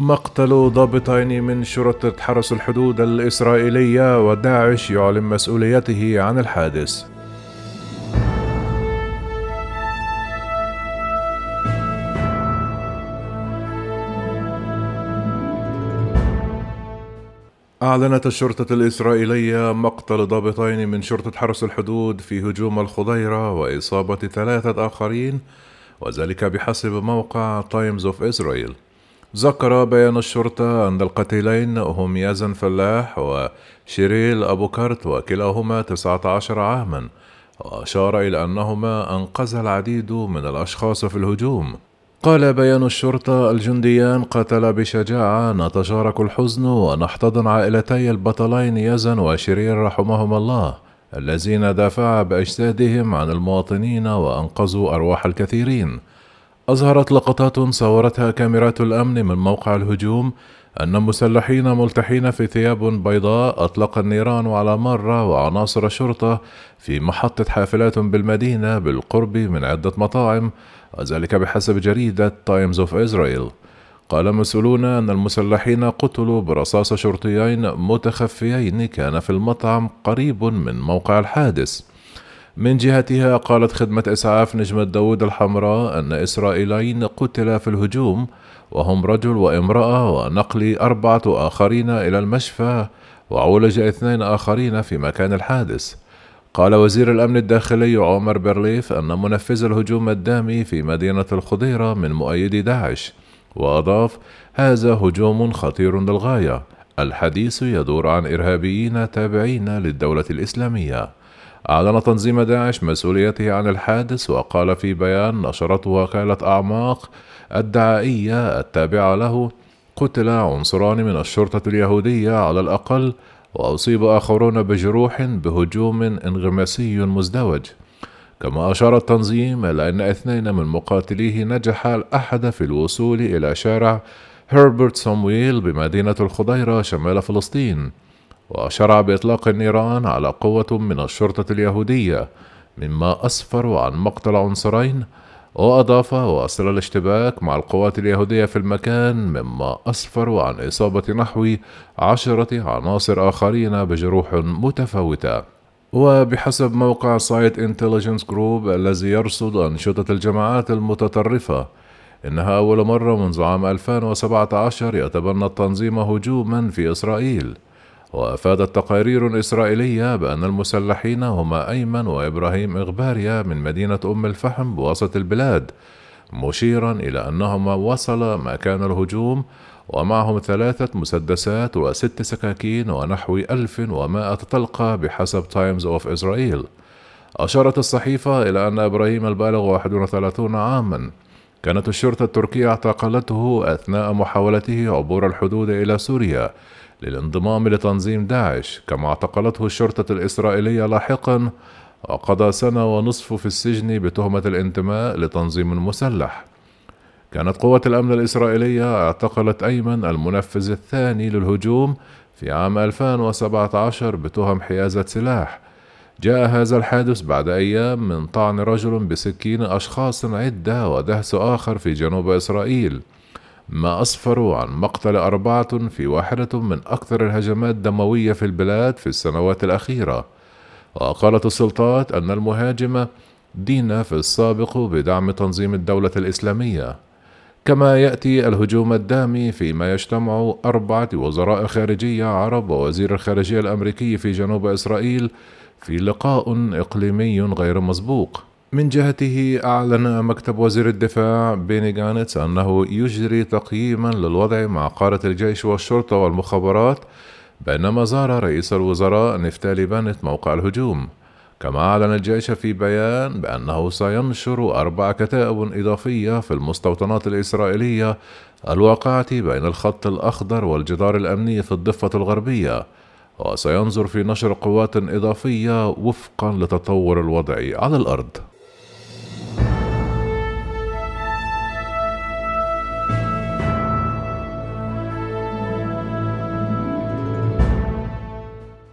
مقتل ضابطين من شرطة حرس الحدود الإسرائيلية وداعش يعلن مسؤوليته عن الحادث. أعلنت الشرطة الإسرائيلية مقتل ضابطين من شرطة حرس الحدود في هجوم الخضيرة وإصابة ثلاثة آخرين وذلك بحسب موقع تايمز اوف إسرائيل. ذكر بيان الشرطة أن القتيلين هم يزن فلاح وشيريل أبو كرت وكلاهما 19 عاما وأشار إلى أنهما أنقذا العديد من الأشخاص في الهجوم. قال بيان الشرطة الجنديان قتل بشجاعة نتشارك الحزن ونحتضن عائلتي البطلين يزن وشيريل رحمهما الله الذين دافعا بأجسادهم عن المواطنين وأنقذوا أرواح الكثيرين. أظهرت لقطات صورتها كاميرات الأمن من موقع الهجوم أن مسلحين ملتحين في ثياب بيضاء أطلق النيران على مارة وعناصر شرطة في محطة حافلات بالمدينة بالقرب من عدة مطاعم وذلك بحسب جريدة تايمز اوف إسرائيل قال مسؤولون أن المسلحين قتلوا برصاص شرطيين متخفيين كان في المطعم قريب من موقع الحادث. من جهتها قالت خدمة إسعاف نجمة داود الحمراء أن إسرائيليين قتلا في الهجوم وهم رجل وامرأة ونقل أربعة آخرين إلى المشفى وعولج اثنين آخرين في مكان الحادث. قال وزير الأمن الداخلي عمر برليف أن منفذ الهجوم الدامي في مدينة الخضيرة من مؤيدي داعش وأضاف هذا هجوم خطير للغاية. الحديث يدور عن إرهابيين تابعين للدولة الإسلامية. أعلن تنظيم داعش مسؤوليته عن الحادث وقال في بيان نشرته وكالة أعماق الدعائية التابعة له قتل عنصران من الشرطة اليهودية على الأقل وأصيب آخرون بجروح بهجوم انغماسي مزدوج. كما أشار التنظيم إلى أن اثنين من مقاتليه نجح الأحد في الوصول إلى شارع هربرت سامويل بمدينة الخضيرة شمال فلسطين. وشرع بإطلاق النيران على قوة من الشرطة اليهودية مما أسفر عن مقتل عنصرين وأضاف وواصلا الاشتباك مع القوات اليهودية في المكان مما أسفر عن إصابة نحو عشرة عناصر آخرين بجروح متفاوتة. وبحسب موقع سايت انتليجنس جروب الذي يرصد أنشطة الجماعات المتطرفة إنها أول مرة منذ عام 2017 يتبنى التنظيم هجوما في إسرائيل. وأفادت تقارير إسرائيلية بأن المسلحين هما أيمن وإبراهيم إغباريا من مدينة أم الفحم بوسط البلاد مشيرا إلى أنهما وصل مكان الهجوم ومعهم ثلاثة مسدسات وست سكاكين ونحو ألف ومائة طلقة بحسب تايمز أوف إسرائيل أشارت الصحيفة إلى أن إبراهيم البالغ 31 عاما. كانت الشرطة التركية اعتقلته أثناء محاولته عبور الحدود إلى سوريا للانضمام لتنظيم داعش. كما اعتقلته الشرطة الإسرائيلية لاحقا وقضى سنة ونصف في السجن بتهمة الانتماء لتنظيم مسلح. كانت قوة الأمن الإسرائيلية اعتقلت أيمن المنفذ الثاني للهجوم في عام 2017 بتهم حيازة سلاح. جاء هذا الحادث بعد أيام من طعن رجل بسكين أشخاص عدة ودهس آخر في جنوب إسرائيل. ما أسفروا عن مقتل أربعة في واحدة من أكثر الهجمات دموية في البلاد في السنوات الأخيرة. وقالت السلطات أن المهاجمة دين في السابق بدعم تنظيم الدولة الإسلامية. كما يأتي الهجوم الدامي فيما يجتمع أربعة وزراء خارجية عرب ووزير الخارجية الأمريكي في جنوب إسرائيل في لقاء إقليمي غير مسبوق. من جهته أعلن مكتب وزير الدفاع بيني جانتس أنه يجري تقييما للوضع مع قادة الجيش والشرطة والمخابرات بينما زار رئيس الوزراء نفتالي بنت موقع الهجوم. كما أعلن الجيش في بيان بأنه سينشر أربع كتائب إضافية في المستوطنات الإسرائيلية الواقعة بين الخط الأخضر والجدار الأمني في الضفة الغربية وسينظر في نشر قوات إضافية وفقا لتطور الوضع على الأرض.